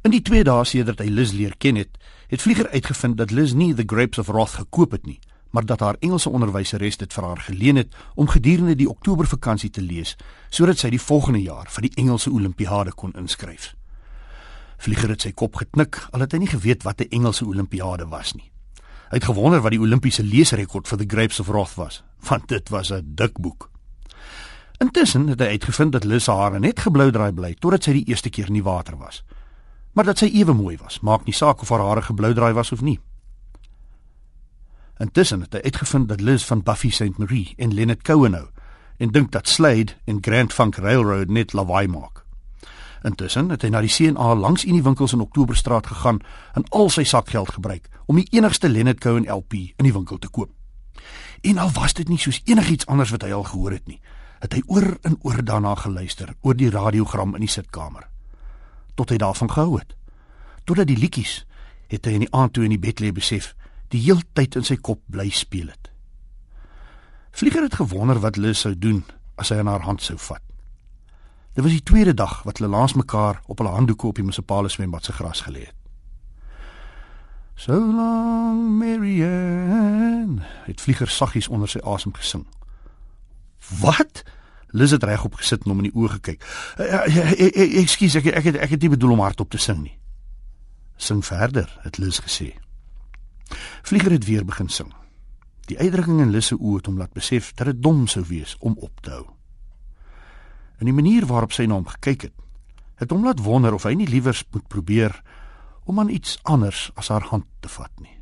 In die 2 dae sedert hy Liz leer ken het, het Vlieger uitgevind dat Liz nie The Grapes of Wrath gekoop het nie, maar dat haar Engelse onderwyseres dit vir haar geleen het om gedurende die Oktobervakansie te lees, sodat sy die volgende jaar vir die Engelse Olimpiade kon inskryf. Vlieger het sy kop geknik, al het hy nie geweet wat 'n Engelse Olimpiade was nie. Hy het gewonder wat die Olimpiese leesrekord vir The Grapes of Wrath was, want dit was 'n dik boek. Intussen het hy uitgevind dat Liz haar net geblou draai bly totdat sy die eerste keer in die water was maar dat sy ewe mooi was, maak nie saak of haar hare geblou draai was of nie. Intussen het hy uitgevind dat Liz van Buffy St Marie en Leonard Cohen nou en dink dat Slade en Grand Funk Railroad net lawaai maak. Intussen het hy na die CNA langs in die winkels in Oktoberstraat gegaan en al sy sakgeld gebruik om die enigste Leonard Cohen LP in die winkel te koop. En al was dit nie soos enigiets anders wat hy al gehoor het nie, het hy oor en oor daarna geluister oor die radiogram in die sitkamer tot hy daarvan gehou het. Totdat die liedjies het hy in die aand toe in die bed lê besef, die heeltyd in sy kop bly speel het. Vlieger het gewonder wat Liz sou doen as hy aan haar hand sou vat. Dit was die tweede dag wat hulle langs mekaar op hulle handdoeke op die munisipale swembad se gras gelê het. So long Marianne, het Vlieger saggies onder sy asem gesing. Wat? Liz het regop gesit en hom in die oë gekyk. "Ekskuus, ek ek het ek het nie bedoel om hardop te sing nie." "Sing verder," het Liz gesê. Vlieger het weer begin sing. Die uitdrukking in Liz se oë het hom laat besef dat dit dom sou wees om op te hou. En die manier waarop sy na hom gekyk het, het hom laat wonder of hy nie liewers moet probeer om aan iets anders as haar hand te vat nie.